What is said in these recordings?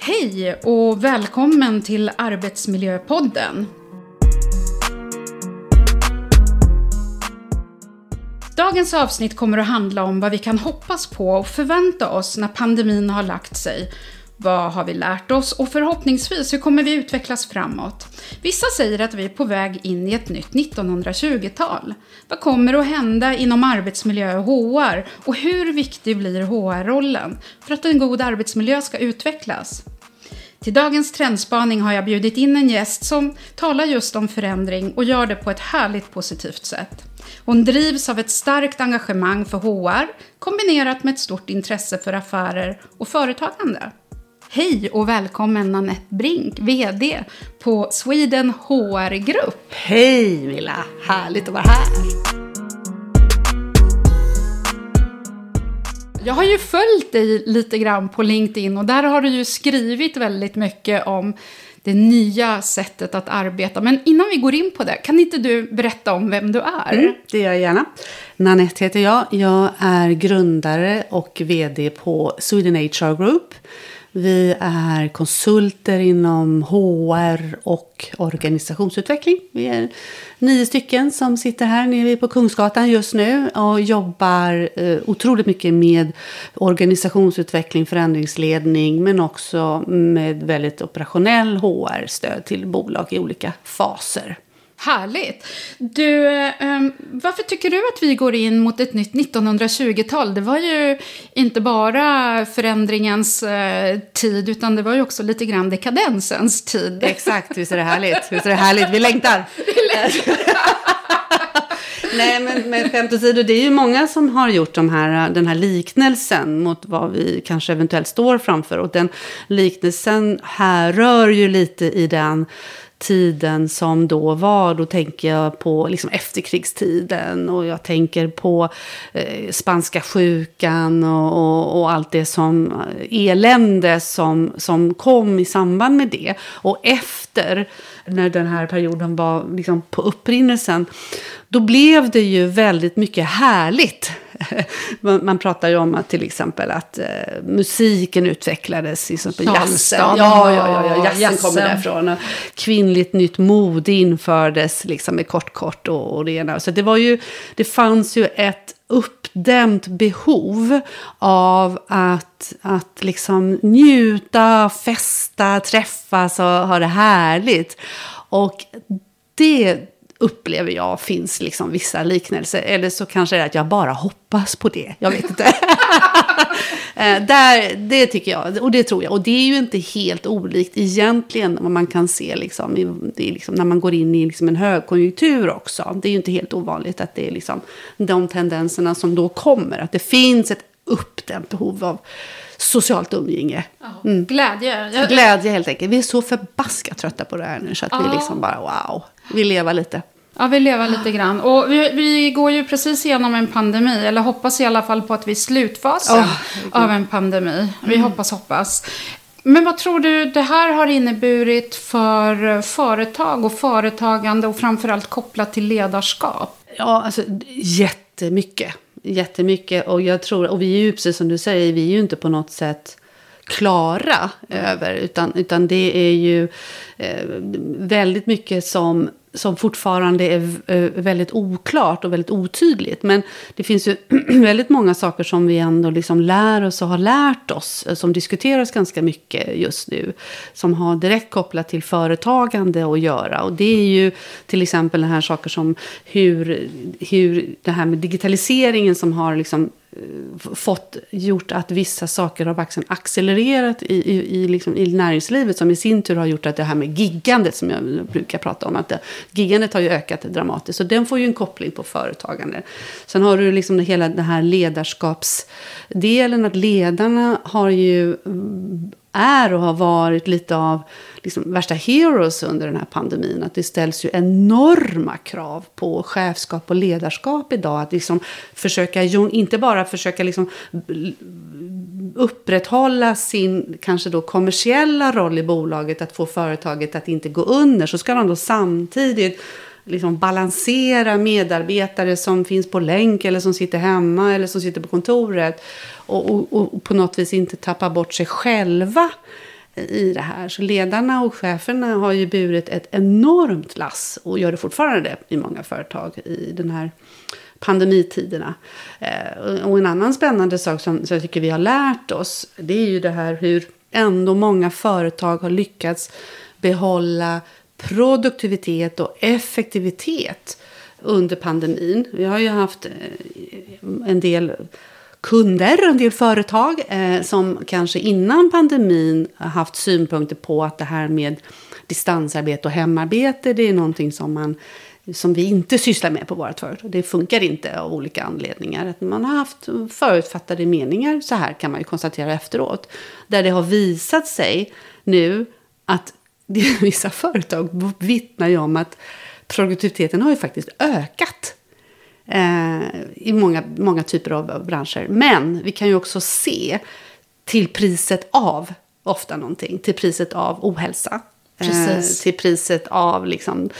Hej och välkommen till Arbetsmiljöpodden. Dagens avsnitt kommer att handla om vad vi kan hoppas på och förvänta oss när pandemin har lagt sig. Vad har vi lärt oss och förhoppningsvis hur kommer vi utvecklas framåt? Vissa säger att vi är på väg in i ett nytt 1920-tal. Vad kommer att hända inom arbetsmiljö och HR? Och hur viktig blir HR-rollen för att en god arbetsmiljö ska utvecklas? Till dagens trendspaning har jag bjudit in en gäst som talar just om förändring och gör det på ett härligt positivt sätt. Hon drivs av ett starkt engagemang för HR kombinerat med ett stort intresse för affärer och företagande. Hej och välkommen Nanette Brink, VD på Sweden HR Group. Hej Milla, härligt att vara här. Jag har ju följt dig lite grann på LinkedIn och där har du ju skrivit väldigt mycket om det nya sättet att arbeta. Men innan vi går in på det, kan inte du berätta om vem du är? Mm, det gör jag gärna. Nanette heter jag. Jag är grundare och vd på Sweden HR Group. Vi är konsulter inom HR och organisationsutveckling. Vi är nio stycken som sitter här nere på Kungsgatan just nu och jobbar eh, otroligt mycket med organisationsutveckling, förändringsledning men också med väldigt operationell HR-stöd till bolag i olika faser. Härligt. Du, eh, varför tycker du att vi går in mot ett nytt 1920-tal? Det var ju inte bara förändringens eh, tid, utan det var ju också lite grann dekadensens tid. Exakt, visst är det härligt? Visst är det härligt? Vi längtar! Vi längtar. Nej, men, men skämt åsido, det är ju många som har gjort de här, den här liknelsen mot vad vi kanske eventuellt står framför. Och den liknelsen härrör ju lite i den tiden som då var. Då tänker jag på liksom efterkrigstiden och jag tänker på eh, spanska sjukan och, och, och, allt det som eh, elände som, som kom i samband med det. Och efter, när den här perioden var liksom på upprinnelsen, då blev det ju väldigt mycket härligt man pratar ju om att till exempel att eh, musiken utvecklades. Liksom på jazzen. Ja, ja, ja, ja, jazzen kommer därifrån. Och kvinnligt nytt mode infördes liksom med kort, kort och, och det ena. Så det var ju, det fanns ju ett uppdämt behov av att, att liksom njuta, festa, träffas och ha det härligt. Och det upplever jag finns liksom vissa liknelser. Eller så kanske det är att jag bara hoppas på det. Jag vet inte. Eh, där, det tycker jag, och det tror jag. Och det är ju inte helt olikt egentligen vad man kan se liksom, är liksom, när man går in i liksom en högkonjunktur också. Det är ju inte helt ovanligt att det är liksom de tendenserna som då kommer. Att det finns ett uppdämt behov av socialt umgänge. Mm. Glädje. Glädje helt enkelt. Vi är så förbaskat trötta på det här nu så att vi liksom bara wow, vi lever lite. Ja, vi lever lite grann. Och vi, vi, går ju precis igenom en pandemi, eller hoppas i alla fall på att vi är slutfasen oh, av en pandemi. Vi mm. hoppas, hoppas. Men vad tror du det här har inneburit för företag och företagande och framförallt kopplat till ledarskap? Ja, alltså jättemycket jättemycket. Och jag tror, och vi är ju precis som du säger, vi är ju inte på något sätt klara över. Utan, utan det är ju eh, väldigt mycket som som fortfarande är eh, väldigt oklart och väldigt otydligt. Men det finns ju väldigt många saker som vi ändå liksom lär oss och har lärt oss. Eh, som diskuteras ganska mycket just nu. Som har direkt kopplat till företagande att göra. Och det är ju till exempel den här saker som hur, hur det här med digitaliseringen som har liksom Eh, fått gjort att vissa saker har accelererat i, i, i, liksom, i näringslivet som i sin tur har gjort att det här med giggandet som jag brukar prata om, att det, giggandet har ju ökat dramatiskt. Så den får ju en koppling på företagande. Sen har du liksom hela den här ledarskapsdelen, att ledarna har ju mm, är och har varit lite av liksom, värsta heroes under den här pandemin. Att det ställs ju enorma krav på chefskap och ledarskap idag. Att liksom försöka, inte bara försöka liksom upprätthålla sin kanske då kommersiella roll i bolaget, att få företaget att inte gå under, så ska de då samtidigt liksom balansera medarbetare som finns på länk eller som sitter hemma eller som sitter på kontoret och, och, och på något vis inte tappa bort sig själva i det här. Så ledarna och cheferna har ju burit ett enormt lass och gör det fortfarande i många företag i den här pandemitiderna. Eh, och en annan spännande sak som, jag tycker vi har lärt oss, det är ju det här hur ändå många företag har lyckats behålla produktivitet och effektivitet under pandemin. Vi har ju haft eh, en del kunder, en del företag eh, som kanske innan pandemin haft synpunkter på att det här med distansarbete och hemarbete, det är någonting som man som vi inte sysslar med på vårt företag. Det funkar inte av olika anledningar. Att man har haft förutfattade meningar, så här kan man ju konstatera efteråt. Där det har visat sig nu att vissa företag vittnar ju om att produktiviteten har ju faktiskt ökat. Eh, I många, många typer av branscher. Men vi kan ju också se till priset av ofta någonting. Till priset av ohälsa. Precis. Eh, till priset av liksom,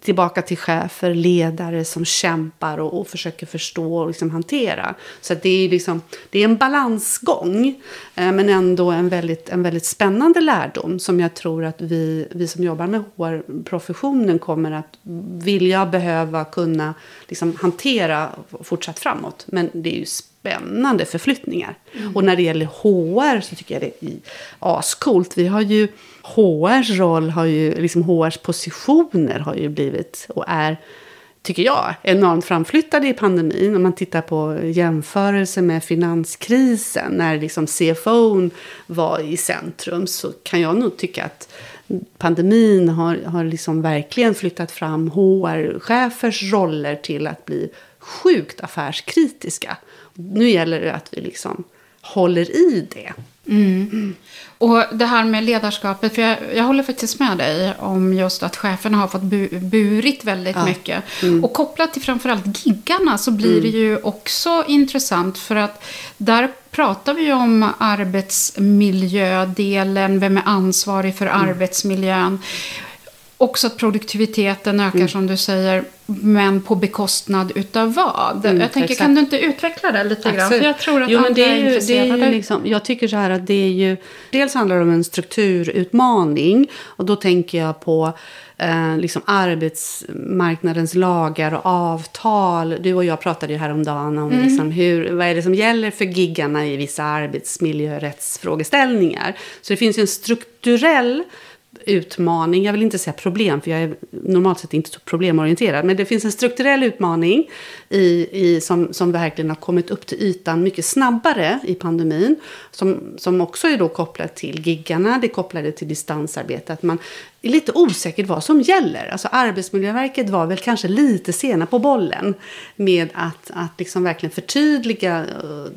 tillbaka till chefer, ledare som kämpar och, och försöker förstå och liksom hantera. Så det är, liksom, det är en balansgång, eh, men ändå en väldigt, en väldigt spännande lärdom som jag tror att vi, vi som jobbar med HR-professionen kommer att vilja, behöva, kunna liksom, hantera fortsatt framåt. Men det är ju spännande spännande förflyttningar. Mm. Och när det gäller HR så tycker jag det är ascoolt. Vi har ju HRs roll har ju, liksom HRs positioner har ju blivit och är, tycker jag, enormt framflyttade i pandemin. Om man tittar på jämförelse med finanskrisen, när liksom CFO var i centrum, så kan jag nog tycka att pandemin har, har liksom verkligen flyttat fram HR-chefers roller till att bli sjukt affärskritiska. Nu gäller det att vi liksom håller i det. Mm. Och det här med ledarskapet, för jag, jag håller faktiskt med dig om just att cheferna har fått bu, burit väldigt ja. mycket. Mm. Och kopplat till framförallt giggarna så blir mm. det ju också intressant för att där pratar vi ju om arbetsmiljödelen, vem är ansvarig för mm. arbetsmiljön. Också att produktiviteten ökar mm. som du säger, men på bekostnad utav vad? Mm, jag tänker, exakt. kan du inte utveckla det lite grann? För jag tror att jo, men det är, ju, är det är ju liksom, Jag tycker så här att det är ju, dels handlar det om en strukturutmaning. Och då tänker jag på eh, liksom arbetsmarknadens lagar och avtal. Du och jag pratade ju häromdagen om mm. liksom hur, vad är det som gäller för giggarna i vissa arbetsmiljörättsfrågeställningar. Så det finns ju en strukturell utmaning, jag vill inte säga problem, för jag är normalt sett inte så problemorienterad, men det finns en strukturell utmaning i, i, som, som verkligen har kommit upp till ytan mycket snabbare i pandemin, som, som också är då kopplat till giggarna, det är kopplat till distansarbete, att man är lite osäkert vad som gäller. Alltså Arbetsmiljöverket var väl kanske lite sena på bollen med att, att liksom verkligen förtydliga eh,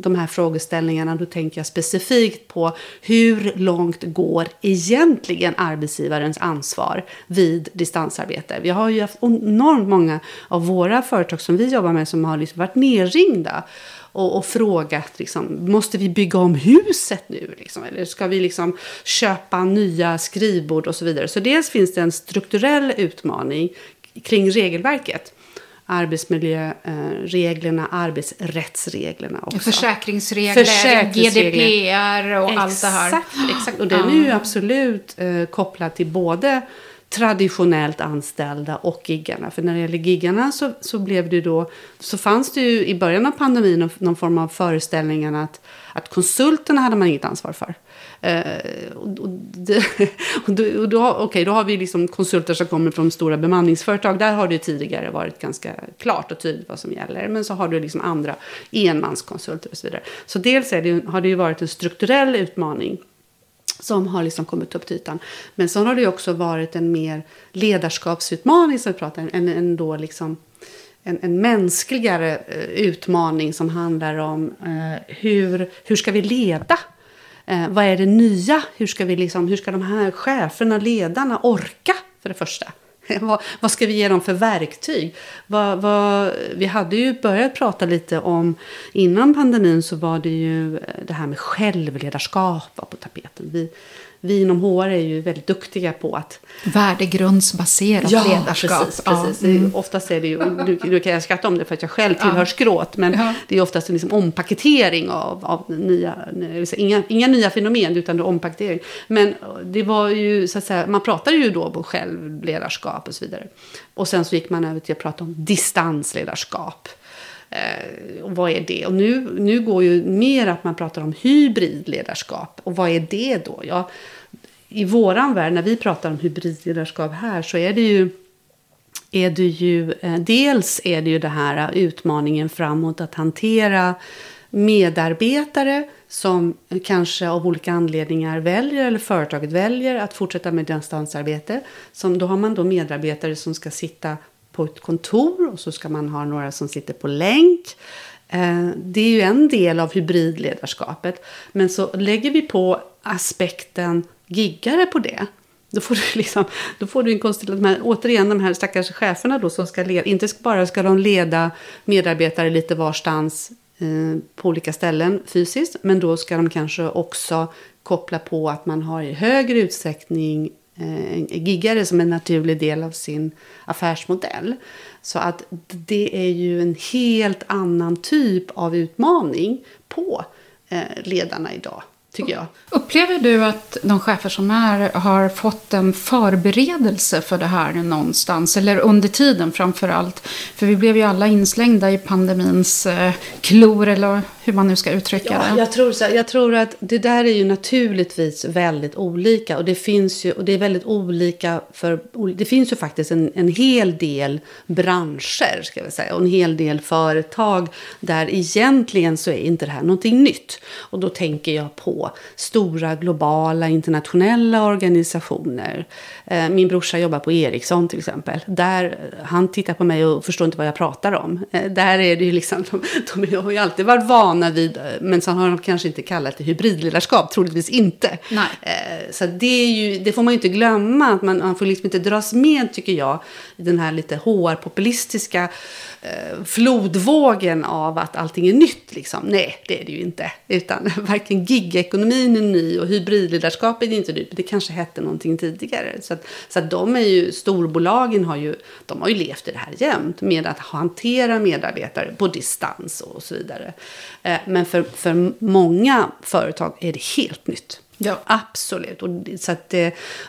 de här frågeställningarna. Då tänker jag specifikt på hur långt går egentligen arbetsgivarens ansvar vid distansarbete. Vi har ju haft enormt många av våra företag som vi jobbar med som har liksom varit nerringda och, och frågat liksom, måste vi bygga om huset nu? Liksom? Eller ska vi liksom köpa nya skrivbord och så vidare? Så dels finns det en strukturell utmaning kring regelverket arbetsmiljöreglerna, arbetsrättsreglerna också. Försäkringsregler, Försäkringsregler. GDPR och exakt, allt det här. Exakt, och den är ju absolut eh, kopplad till både traditionellt anställda och giggarna. För när det gäller giggarna så, så, blev det då, så fanns det ju i början av pandemin någon form av föreställningen att, att konsulterna hade man inget ansvar för. Eh, och, och, det, och då, och då, okay, då har vi liksom konsulter som kommer från stora bemanningsföretag. Där har det tidigare varit ganska klart och tydligt vad som gäller. Men så har du liksom andra enmanskonsulter och så vidare. Så dels det, har det ju varit en strukturell utmaning som har liksom kommit upp till ytan. Men sen har det också varit en mer ledarskapsutmaning som vi pratar en, en, då liksom, en, en mänskligare eh, utmaning som handlar om eh, hur, hur ska vi leda? Eh, vad är det nya? Hur ska, vi liksom, hur ska de här cheferna, ledarna orka för det första? vad, vad, ska vi ge dem för verktyg? Vad, vad, vi hade ju börjat prata lite om, innan pandemin så var det ju eh, det här med självledarskap på tapeten. Vi, vi inom HR är ju väldigt duktiga på att Värdegrundsbaserat ja, ledarskap. Precis, precis. Ja, mm. Oftast är det ju, nu, nu, kan jag skratta om det för att jag själv tillhör ja. skråt, men ja. det är oftast en liksom ompaketering av, av nya, inga, inga nya fenomen, utan det är ompaketering. Men det var ju, så att säga, man pratade ju då om självledarskap och så vidare. Och sen så gick man över till att prata om distansledarskap. Eh, och vad är det? Och nu, nu går ju mer att man pratar om hybridledarskap. Och vad är det då? Ja, I våran värld, när vi pratar om hybridledarskap här, så är det ju är det ju, eh, dels är det ju det här utmaningen framåt att hantera medarbetare som kanske av olika anledningar väljer, eller företaget väljer, att fortsätta med distansarbete. Som, då har man då medarbetare som ska sitta på ett kontor och så ska man ha några som sitter på länk. Eh, det är ju en del av hybridledarskapet. Men så lägger vi på aspekten giggare på det. Då får du, liksom, då får du en konstellation, återigen de här stackars cheferna då som ska leda, inte bara ska de leda medarbetare lite varstans eh, på olika ställen fysiskt, men då ska de kanske också koppla på att man har i högre utsträckning Eh, giggare som en naturlig del av sin affärsmodell. Så att det är ju en helt annan typ av utmaning på eh, ledarna idag tycker jag. Upplever du att de chefer som är har fått en förberedelse för det här någonstans? Eller under tiden framför allt? För vi blev ju alla inslängda i pandemins eh, klor, eller hur man nu ska uttrycka ja, det. Jag tror, så, jag tror att det där är ju naturligtvis väldigt olika. Och det finns ju, och det är väldigt olika för, det finns ju faktiskt en, en hel del branscher, ska vi säga, och en hel del företag där egentligen så är inte det här någonting nytt. Och då tänker jag på stora globala internationella organisationer. Eh, min brorsa jobbar på Ericsson till exempel. Där, han tittar på mig och förstår inte vad jag pratar om. Eh, där är det ju liksom, de, de har ju alltid varit vana vid, men så har de kanske inte kallat det hybridledarskap, troligtvis inte. Nej. Eh, så det, är ju, det får man ju inte glömma, att man, man får liksom inte dras med tycker jag, i den här lite HR-populistiska Eh, flodvågen av att allting är nytt. Liksom. Nej, det är det ju inte. Utan varken gigekonomin är ny och hybridledarskapet är inte nytt. Det kanske hette någonting tidigare. Så att, så att de är ju, storbolagen har ju, de har ju levt i det här jämt med att hantera medarbetare på distans och så vidare. Eh, men för, för många företag är det helt nytt. Ja. Absolut. Och så, att,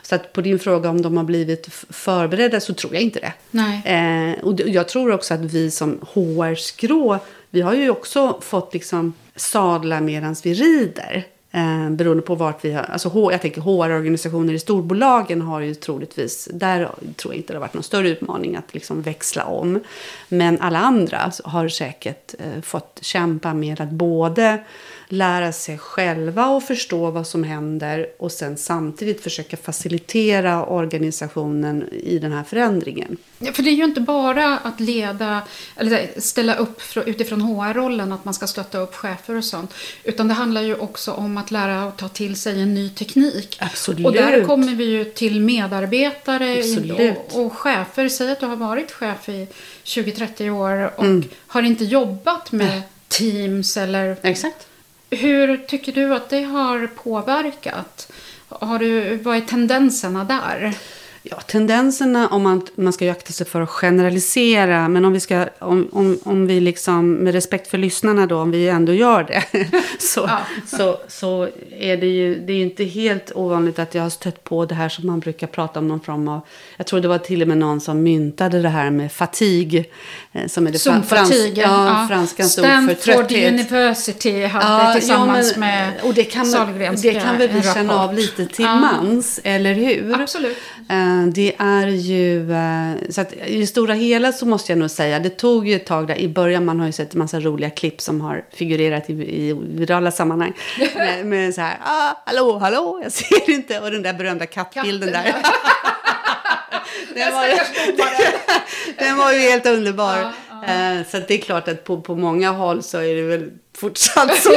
så att på din fråga om de har blivit förberedda så tror jag inte det. Nej. Eh, och jag tror också att vi som HR-skrå, vi har ju också fått liksom sadla medan vi rider. Eh, beroende på vart vi har, alltså jag tänker HR-organisationer i storbolagen har ju troligtvis, där tror jag inte det har varit någon större utmaning att liksom växla om. Men alla andra har säkert eh, fått kämpa med att både lära sig själva och förstå vad som händer och sen samtidigt försöka facilitera organisationen i den här förändringen. Ja, för det är ju inte bara att leda, eller ställa upp utifrån HR-rollen, att man ska stötta upp chefer och sånt. Utan det handlar ju också om att lära och ta till sig en ny teknik. Absolut. Och där kommer vi ju till medarbetare och, och, chefer. Säg att du har varit chef i 20-30 år och mm. har inte jobbat med Teams eller Exakt. Hur tycker du att det har påverkat? Har du, vad är tendenserna där? Ja, tendenserna om man, man ska ju akta sig för att generalisera. Men om vi, ska, om, om, om vi liksom, med respekt för lyssnarna då, om vi ändå gör det. så, ja. så, så är det ju det är inte helt ovanligt att jag har stött på det här som man brukar prata om någon form av. Jag tror det var till och med någon som myntade det här med fatig. Eh, som är det frans, frans, ja, ja. franskans ord för trötthet. University hade ja, tillsammans ja, men, med och det kan, det kan väl vi känna av lite till mans, eller hur? Absolut. Uh, det är ju, eh, så att i det stora hela så måste jag nog säga, det tog ju ett tag där i början, man har ju sett en massa roliga klipp som har figurerat i, i virala sammanhang. med, med så här, ah, hallå, hallå, jag ser inte, och den där berömda kattbilden Katten, där. den, var, den var ju helt underbar. Ja, ja. Eh, så det är klart att på, på många håll så är det väl fortsatt så.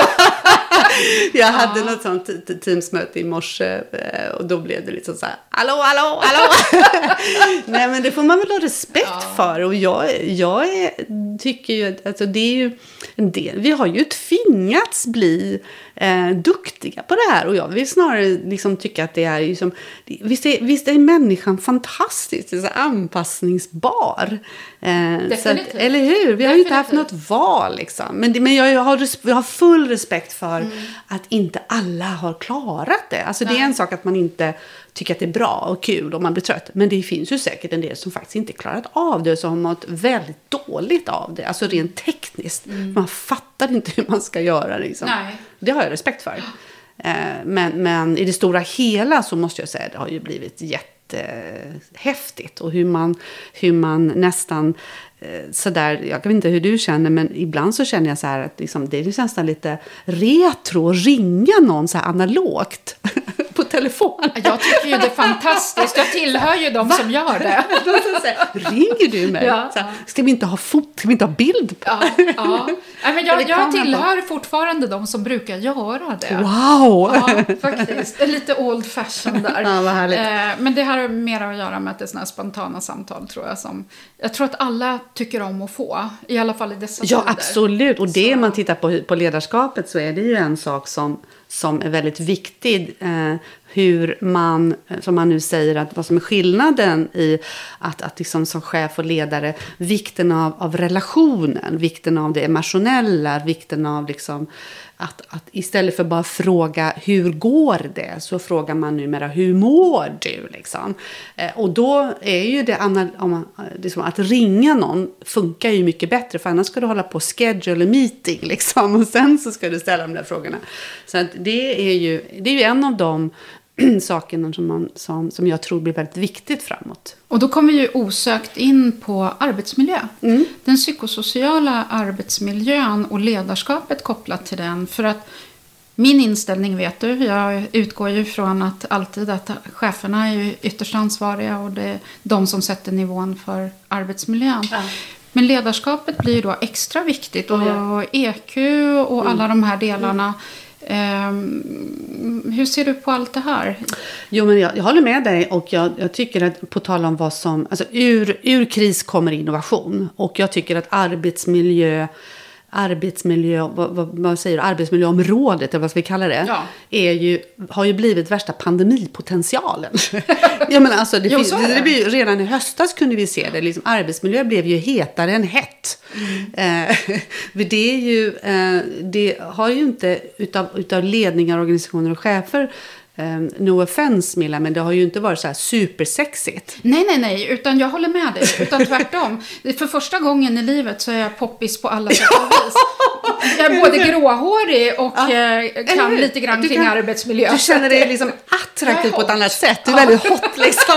jag hade något sånt teamsmöte i morse eh, och då blev det liksom så här, hallå, hallå, hallå. Nej, men det får man väl ha respekt för. Och jag, jag är, tycker ju att alltså, det är ju en del, vi har ju tvingats bli eh, duktiga på det här. Och jag vill snarare liksom tycka att det är ju som, visst är, visst är människan fantastisk, så anpassningsbar. Eh, så att, eller hur? Vi har Definitivt. ju inte haft något val liksom. Men, men jag, har, jag har full respekt för mm. att inte alla har klarat det. Alltså Nej. det är en sak att man inte tycker att det är bra och kul och man blir trött. Men det finns ju säkert en del som faktiskt inte klarat av det. Som har mått väldigt dåligt av det. Alltså rent tekniskt. Mm. Man fattar inte hur man ska göra liksom. Nej. Det har jag respekt för. Eh, men, men i det stora hela så måste jag säga att det har ju blivit jättehäftigt. Och hur man, hur man nästan Eh, sådär, jag vet inte hur du känner, men ibland så känner jag så här att liksom, det är nästan lite retro att ringa någon så här analogt telefon. Jag tycker ju det är fantastiskt. Jag tillhör ju de Va? som gör det. Ringer du mig? Ja. Så här, ska, vi inte ha fot, ska vi inte ha bild? Ja, ja. men jag, jag tillhör fortfarande de som brukar göra det. Wow! Ja, faktiskt. Lite old fashion där. Ja, vad härligt. Eh, men det har mer att göra med att det är här spontana samtal tror jag. Som, jag tror att alla tycker om att få. I alla fall i dessa Ja, tider. absolut. Och det så. man tittar på, på ledarskapet så är det ju en sak som, som är väldigt viktig. Eh, hur man, som man nu säger, att vad som är skillnaden i att, att liksom som chef och ledare, vikten av, av relationen, vikten av det emotionella, vikten av liksom att, att istället för bara fråga hur går det så frågar man numera hur mår du? Liksom. Eh, och då är ju det, om man, liksom, att ringa någon funkar ju mycket bättre för annars ska du hålla på och schedule a meeting liksom, och sen så ska du ställa de där frågorna. Så det, är ju, det är ju en av de sakerna som, man, som, som jag tror blir väldigt viktigt framåt. Och då kommer vi ju osökt in på arbetsmiljö. Mm. Den psykosociala arbetsmiljön och ledarskapet kopplat till den. För att min inställning vet du, jag utgår ju från att alltid att cheferna är ytterst ansvariga och det är de som sätter nivån för arbetsmiljön. Ja. Men ledarskapet blir ju då extra viktigt och. EQ och mm. alla de här delarna. Um, hur ser du på allt det här? Jo, men jag, jag håller med dig och jag, jag, tycker att på tal om vad som, alltså ur, ur kris kommer innovation och jag tycker att arbetsmiljö arbetsmiljö, vad, vad, vad, säger du, arbetsmiljöområdet, eller vad ska vi kalla det, ja. är ju, har ju blivit värsta pandemipotentialen. ja, men alltså, det, jo, finns, det. det redan i höstas kunde vi se det, liksom, arbetsmiljö blev ju hetare än hett. Mm. Eh, det, är ju, eh, det har ju inte utav, utav ledningar, organisationer och chefer Um, no offense Milla, men det har ju inte varit så här supersexigt. Nej, nej, nej, utan jag håller med dig. Utan tvärtom. För första gången i livet så är jag poppis på alla sätt och vis. Jag är både gråhårig och ja. Eh, kan lite grann du kring kan, arbetsmiljö. Du känner dig liksom attraktiv på ett annat sätt. Du är ja. väldigt hot liksom.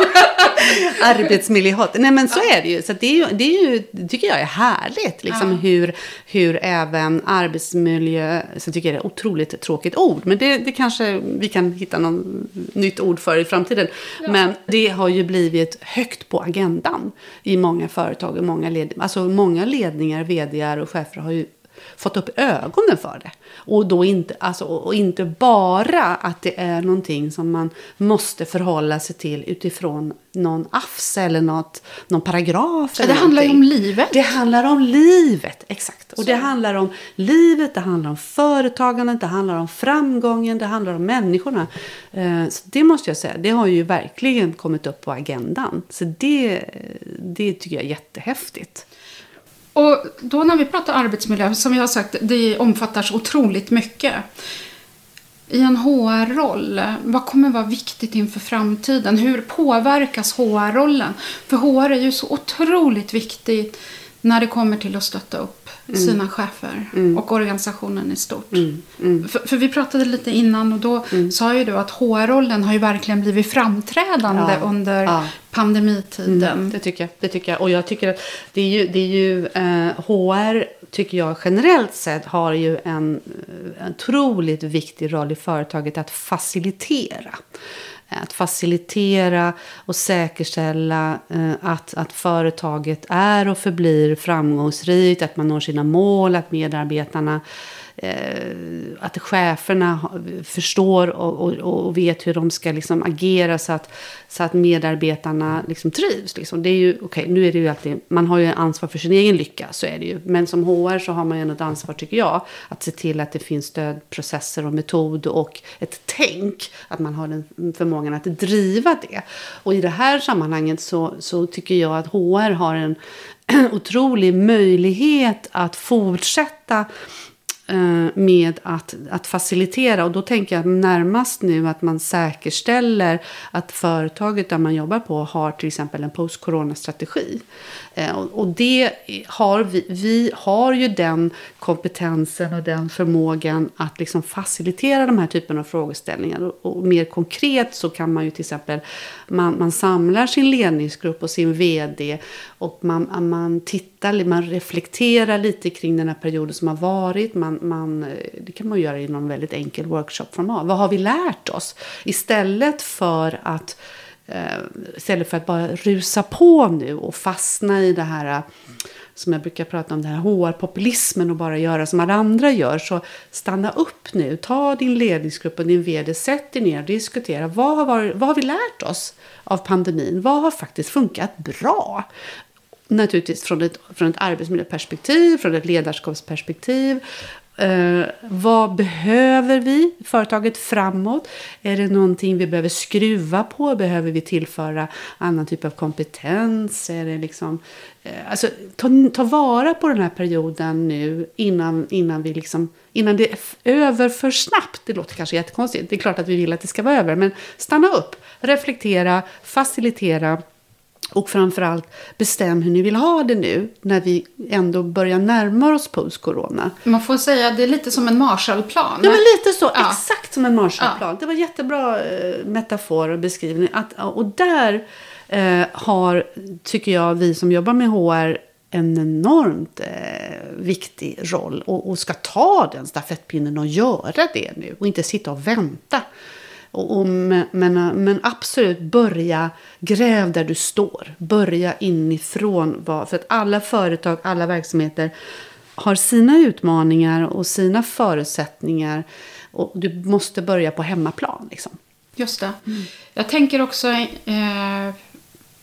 Arbetsmiljöhot. Nej, men så ja. är det ju. Så det, är ju, det är ju, tycker jag är härligt. Liksom, hur, hur även arbetsmiljö, så tycker jag det är ett otroligt tråkigt ord. Men det, det kanske vi kan hitta någon nytt ord för i framtiden. Ja. Men det har ju blivit högt på agendan i många företag och många, led, alltså många ledningar, vd och chefer har ju fått upp ögonen för det. Och då inte, alltså, och inte bara att det är någonting som man måste förhålla sig till utifrån någon afs eller något, någon paragraf. Eller det handlar ju om livet. Det handlar om livet, exakt. Och Så. det handlar om livet, det handlar om företagandet, det handlar om framgången, det handlar om människorna. Eh, så det måste jag säga, det har ju verkligen kommit upp på agendan. Så det, det tycker jag är jättehäftigt. Och då när vi pratar arbetsmiljö, som jag har sagt, det omfattar så otroligt mycket. I en HR-roll, vad kommer vara viktigt inför framtiden? Hur påverkas HR-rollen? För HR är ju så otroligt viktigt när det kommer till att stötta upp mm. sina chefer mm. och organisationen i stort. Mm. mm. För, för, vi pratade lite innan och då mm. sa ju du att HR-rollen har ju verkligen blivit framträdande ja. under ja. pandemitiden. Mm, det tycker jag. Det tycker jag. Och jag tycker att det är ju, det är ju eh, HR tycker jag generellt sett har ju en, en otroligt viktig roll i företaget att facilitera. Att facilitera och säkerställa eh, att, att företaget är och förblir framgångsrikt, att man når sina mål, att medarbetarna eh, Eh, att cheferna förstår och, och, och, vet hur de ska liksom agera så att, så att medarbetarna liksom trivs. Liksom. Det är ju, okay, nu är det ju alltid, man har ju ansvar för sin egen lycka, så är det ju. Men som HR så har man ju ett ansvar, tycker jag, att se till att det finns stödprocesser och metod och ett tänk. Att man har den förmågan att driva det. Och i det här sammanhanget så, så tycker jag att HR har en otrolig möjlighet att fortsätta Eh, med att, att facilitera. Och då tänker jag närmast nu att man säkerställer att företaget där man jobbar på har till exempel en post-corona-strategi. Eh, och, det har vi, vi har ju den kompetensen och den förmågan att liksom facilitera de här typen av frågeställningar. Och, och mer konkret så kan man ju till exempel, man, man samlar sin ledningsgrupp och sin vd och man, man tittar, man reflekterar lite kring den här perioden som har varit. Man, man, eh, det kan man göra i någon väldigt enkel workshopformat. Vad har vi lärt oss? Istället för att eh, istället för att bara rusa på nu och fastna i det här eh, som jag brukar prata om, den här HR-populismen och bara göra som alla andra gör. Så stanna upp nu, ta din ledningsgrupp och din vd, sätt dig ner och diskutera. Vad har, varit, vad har vi lärt oss av pandemin? Vad har faktiskt funkat bra? Naturligtvis från ett, från ett arbetsmiljöperspektiv, från ett ledarskapsperspektiv. Eh, vad behöver vi företaget framåt? Är det någonting vi behöver skruva på? Behöver vi tillföra annan typ av kompetens? Är det liksom, eh, alltså, ta, ta vara på den här perioden nu innan, innan, vi liksom, innan det är över för snabbt. Det låter kanske jättekonstigt. Det är klart att vi vill att det ska vara över. Men stanna upp, reflektera, facilitera och framförallt bestäm hur ni vill ha det nu när vi ändå börjar närma oss post-corona. Man får säga att det är lite som en Marshallplan. Ja, men lite så. Ja. Exakt som en Marshallplan. Ja. Det var jättebra eh, metafor och beskrivning. Att, och där eh, har, tycker jag, vi som jobbar med HR en enormt eh, viktig roll och, och ska ta den stafettpinnen och göra det nu och inte sitta och vänta och, och, men, men absolut, börja gräv där du står. Börja inifrån. För att alla företag, alla verksamheter har sina utmaningar och sina förutsättningar. Och du måste börja på hemmaplan. Liksom. Just det. Mm. Jag tänker också, eh,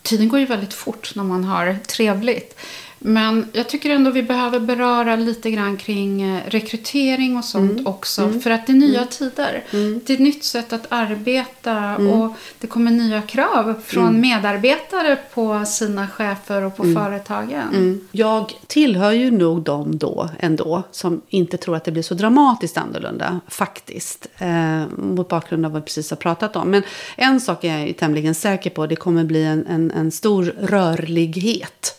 tiden går ju väldigt fort när man har trevligt. Men jag tycker ändå vi behöver beröra lite grann kring eh, rekrytering och sånt mm. också. Mm. För att det är nya mm. tider. Mm. Det är ett nytt sätt att arbeta mm. och det kommer nya krav från mm. medarbetare på sina chefer och på företagen. Jag tillhör ju nog dem då ändå som inte tror att det blir så dramatiskt annorlunda faktiskt. Eh, mot bakgrund av vad vi precis har pratat om. Men en sak är jag ju tämligen säker på. Det kommer bli en, en, en stor rörlighet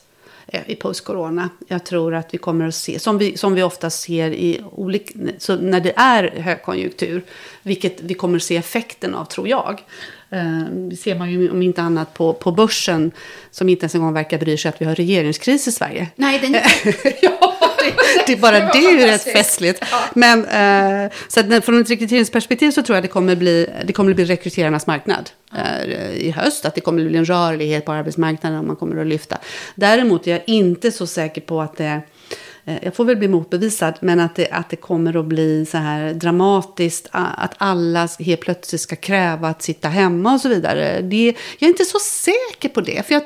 i post-corona. Jag tror att vi kommer att se, som vi, som vi ofta ser i olika, så när det är högkonjunktur, vilket vi kommer att se effekten av tror jag. Eh, det ser man ju om inte annat på, på börsen som inte ens en gång verkar bry sig att vi har regeringskris i Sverige. Nej, den... ja det är bara det är ju rätt festligt. Ja. Men eh, så att från ett rekryteringsperspektiv så tror jag det kommer bli, det kommer bli rekryterarnas marknad eh, i höst. Att det kommer bli en rörlighet på arbetsmarknaden och man kommer att lyfta. Däremot är jag inte så säker på att det Eh, jag får väl bli motbevisad, men att det, att det kommer att bli så här dramatiskt, att alla helt plötsligt ska kräva att sitta hemma och så vidare. Det, jag är inte så säker på det. För jag,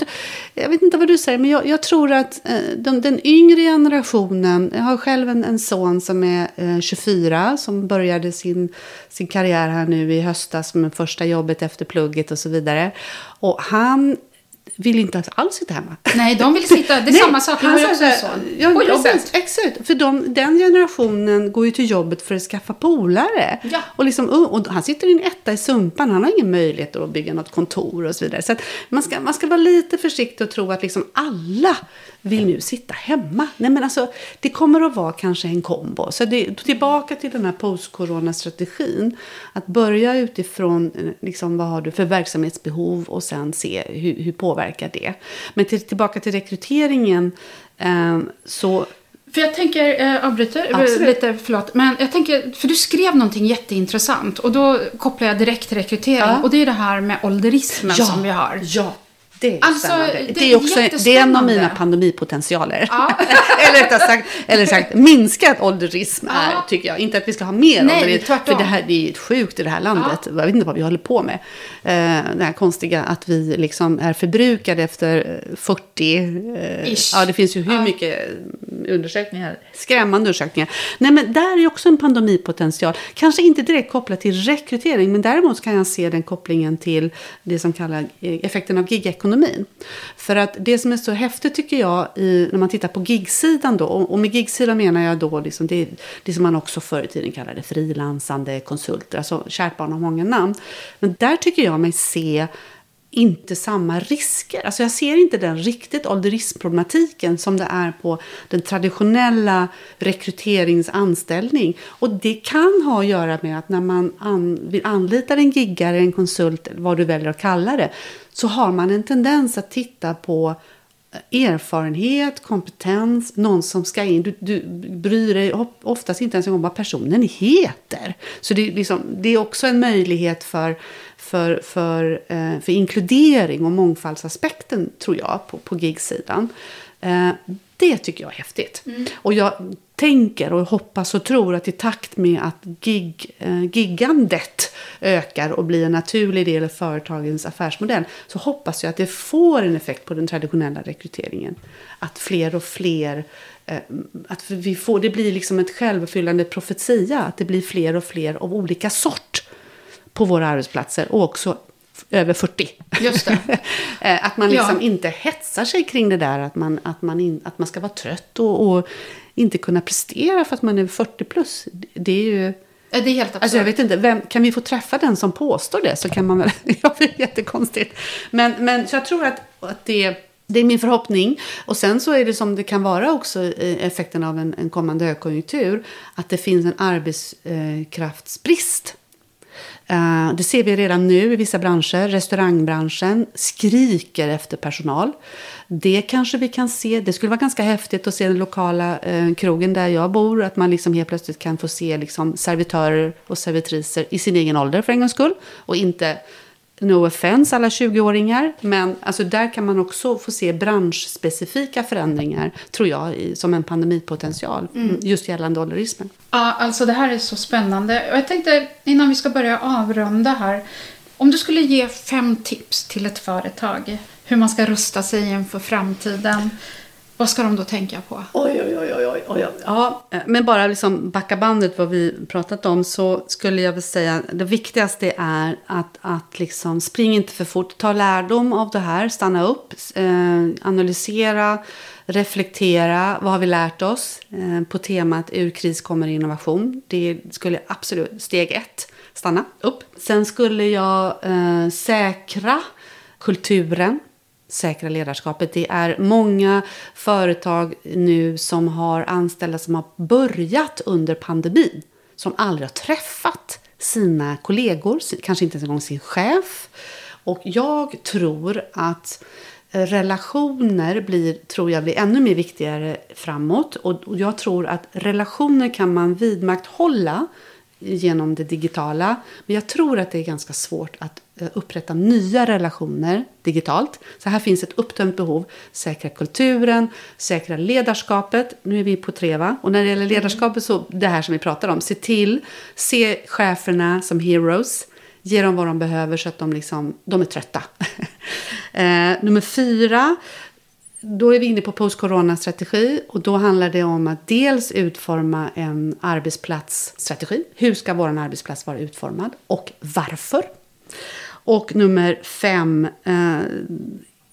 jag vet inte vad du säger, men jag, jag tror att eh, de, den yngre generationen, jag har själv en, en son som är eh, 24, som började sin, sin karriär här nu i höstas med första jobbet efter plugget och så vidare. Och han vill inte alls sitta hemma. Nej, de vill sitta. Det är Nej, samma sak. Jag har också en son. Ja, på jobbet. Exakt. För de, den generationen går ju till jobbet för att skaffa polare. Ja. Och, liksom, och han sitter i en etta i Sumpan. Han har ingen möjlighet att bygga något kontor och så vidare. Så man, ska, man ska vara lite försiktig och tro att liksom alla vill nu sitta hemma. Nej, men alltså, det kommer att vara kanske en kombo. Så det, tillbaka till den här post-corona-strategin. Att börja utifrån eh, liksom, vad har du för verksamhetsbehov och sen se hur, hur påverkar det. Men till, tillbaka till rekryteringen. Eh, så för jag tänker, eh, avbryter Absolut. lite, förlåt. Men jag tänker, för du skrev någonting jätteintressant och då kopplar jag direkt till rekrytering. Ja. Och det är det här med ålderismen ja. som vi har. Ja, Det är, Alltså, spännande. det är är, också, det är en av mina pandemipotentialer. Ja. eller, rättare sagt, eller sagt, minskad ålderism är, Ja. tycker jag. Inte att vi ska ha mer Nej, ålderism. tvärtom. För det här det är sjukt i det här landet. Jag vet inte vad vi håller på med. Eh, det här konstiga att vi liksom är förbrukade efter eh, 40. Eh, Ish. ja, det finns ju hur Ja. mycket eh, undersökningar. Skrämmande undersökningar. Nej, men där är också en pandemipotential. Kanske inte direkt kopplat till rekrytering. Men däremot kan jag se den kopplingen till det som kallas eh, effekten av gigekonomin. För att det som är så häftigt tycker jag i, när man tittar på gigsidan då. Och och med gigsidan menar jag då liksom det, det som man också förr i tiden kallade frilansande konsulter. Alltså kärt barn har många namn. Men där tycker jag mig se inte samma risker. Alltså jag ser inte den riktigt ålderismproblematiken som det är på den traditionella rekryteringsanställning. Och det kan ha att göra med att när man an, anlitar en giggare, en konsult, vad du väljer att kalla det, så har man en tendens att titta på eh, erfarenhet, kompetens, någon som ska in. Du, du bryr dig oftast inte ens om vad personen heter. Så det, liksom, det är också en möjlighet för, för, för, eh, för inkludering och mångfaldsaspekten, tror jag, på, på gigsidan. Eh, det tycker jag är häftigt. Och jag tänker och hoppas och tror att i takt med att gig, eh, giggandet ökar och blir en naturlig del av företagens affärsmodell så hoppas jag att det får en effekt på den traditionella rekryteringen. Att fler och fler att vi får, det blir liksom ett självuppfyllande profetia. Att det blir fler och fler av olika sort på våra arbetsplatser och också över 40. Just det. Eh, att man liksom Ja. inte hetsar sig kring det där att man, att man, in, att man ska vara trött och, och inte kunna prestera för att man är 40 plus. Det är ju... Det är helt absurt. Alltså jag vet inte, vem, kan vi få träffa den som påstår det så kan man väl, ja det är jättekonstigt. Men, men så jag tror att, att det, det är min förhoppning. Och sen så är det som det kan vara också effekten av en, en kommande högkonjunktur. Att det finns en arbetskraftsbrist. Eh, det ser vi redan nu i vissa branscher. Restaurangbranschen skriker efter personal. Det kanske vi kan se. Det skulle vara ganska häftigt att se den lokala eh, krogen där jag bor. Att man liksom helt plötsligt kan få se liksom servitörer och servitriser i sin egen ålder för en gångs skull. Och inte, no offense alla 20-åringar. Men alltså där kan man också få se branschspecifika förändringar. Tror jag i, som en pandemipotential. Just gällande ålderismen. Ja, alltså det här är så spännande. Och jag tänkte innan vi ska börja avrunda här. Om du skulle ge fem tips till ett företag hur man ska rusta sig inför framtiden. Vad ska de då tänka på? Oj, oj, oj, oj, oj, oj. Ja, men bara liksom backa bandet vad vi pratat om så skulle jag väl säga det viktigaste är att, att liksom spring inte för fort. Ta lärdom av det här, stanna upp, eh, analysera, reflektera. Vad har vi lärt oss eh, på temat ur kris kommer innovation? Det skulle absolut, steg ett, stanna upp. Sen skulle jag eh, säkra kulturen säkra ledarskapet. Det är många företag nu som har anställda som har börjat under pandemin. Som aldrig har träffat sina kollegor, kanske inte ens en gång sin chef. Och jag tror att relationer blir, tror jag, blir ännu mer viktigare framåt. Och jag tror att relationer kan man vidmakthålla genom det digitala. Men jag tror att det är ganska svårt att upprätta nya relationer digitalt. Så här finns ett uppdämt behov. Säkra kulturen, säkra ledarskapet. Nu är vi på tre va? Och när det gäller ledarskapet så det här som vi pratar om. Se till, se cheferna som heroes. Ge dem vad de behöver så att de, liksom, de är trötta. eh, nummer fyra. Då är vi inne på post-corona-strategi och då handlar det om att dels utforma en arbetsplatsstrategi. Hur ska vår arbetsplats vara utformad och varför? Och nummer fem, eh,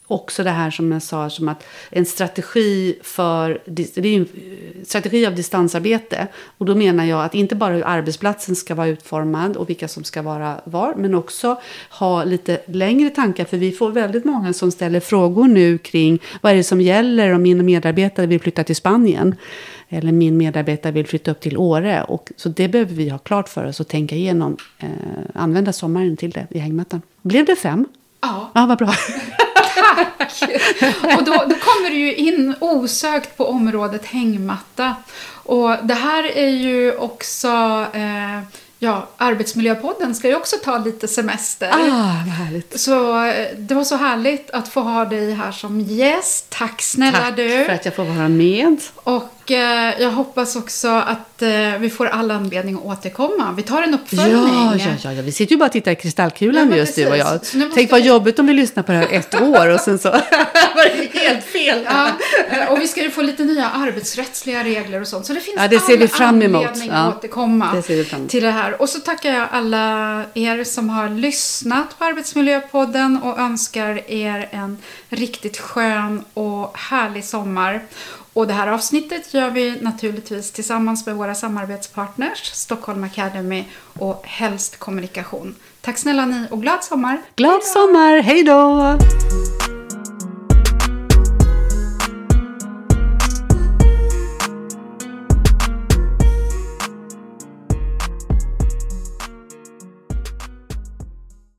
också det här som jag sa, som att en strategi för det är en eh, strategi av distansarbete. Och då menar jag att inte bara hur arbetsplatsen ska vara utformad och vilka som ska vara var, men också ha lite längre tankar. För vi får väldigt många som ställer frågor nu kring vad är det som gäller om min medarbetare vill flytta till Spanien. Eller min medarbetare vill flytta upp till Åre. Och, så det behöver vi ha klart för oss och tänka igenom. Eh, använda sommaren till det i hängmattan. Blev det fem? Ja, Ja, vad bra. och då, då kommer du ju in osökt på området hängmatta. Och det här är ju också eh, Ja, Arbetsmiljöpodden ska ju också ta lite semester. Ah, vad härligt. Så eh, det var så härligt att få ha dig här som gäst. Tack snälla Tack du. för att jag får vara med. Och eh, jag hoppas också att eh, vi får all anledning att återkomma. Vi tar en uppföljning. Ja, ja, ja, ja, vi sitter ju bara och tittar i Ja, kristallkulan men just du och jag. precis. Tänk vad vi- jobbigt om vi lyssnar på det här ett år och sen så helt fel. Ja, eh, och vi ska ju få lite nya arbetsrättsliga regler och sånt. Så det finns Ja, det ser all vi fram emot. anledning Ja, att återkomma det ser vi fram emot. till det här. Och så tackar jag alla er som har lyssnat på Arbetsmiljöpodden och önskar er en riktigt skön och härlig sommar. Och det här avsnittet gör vi naturligtvis tillsammans med våra samarbetspartners Stockholm Academy och Helst Kommunikation. Tack snälla ni och glad sommar! Glad sommar, hej då!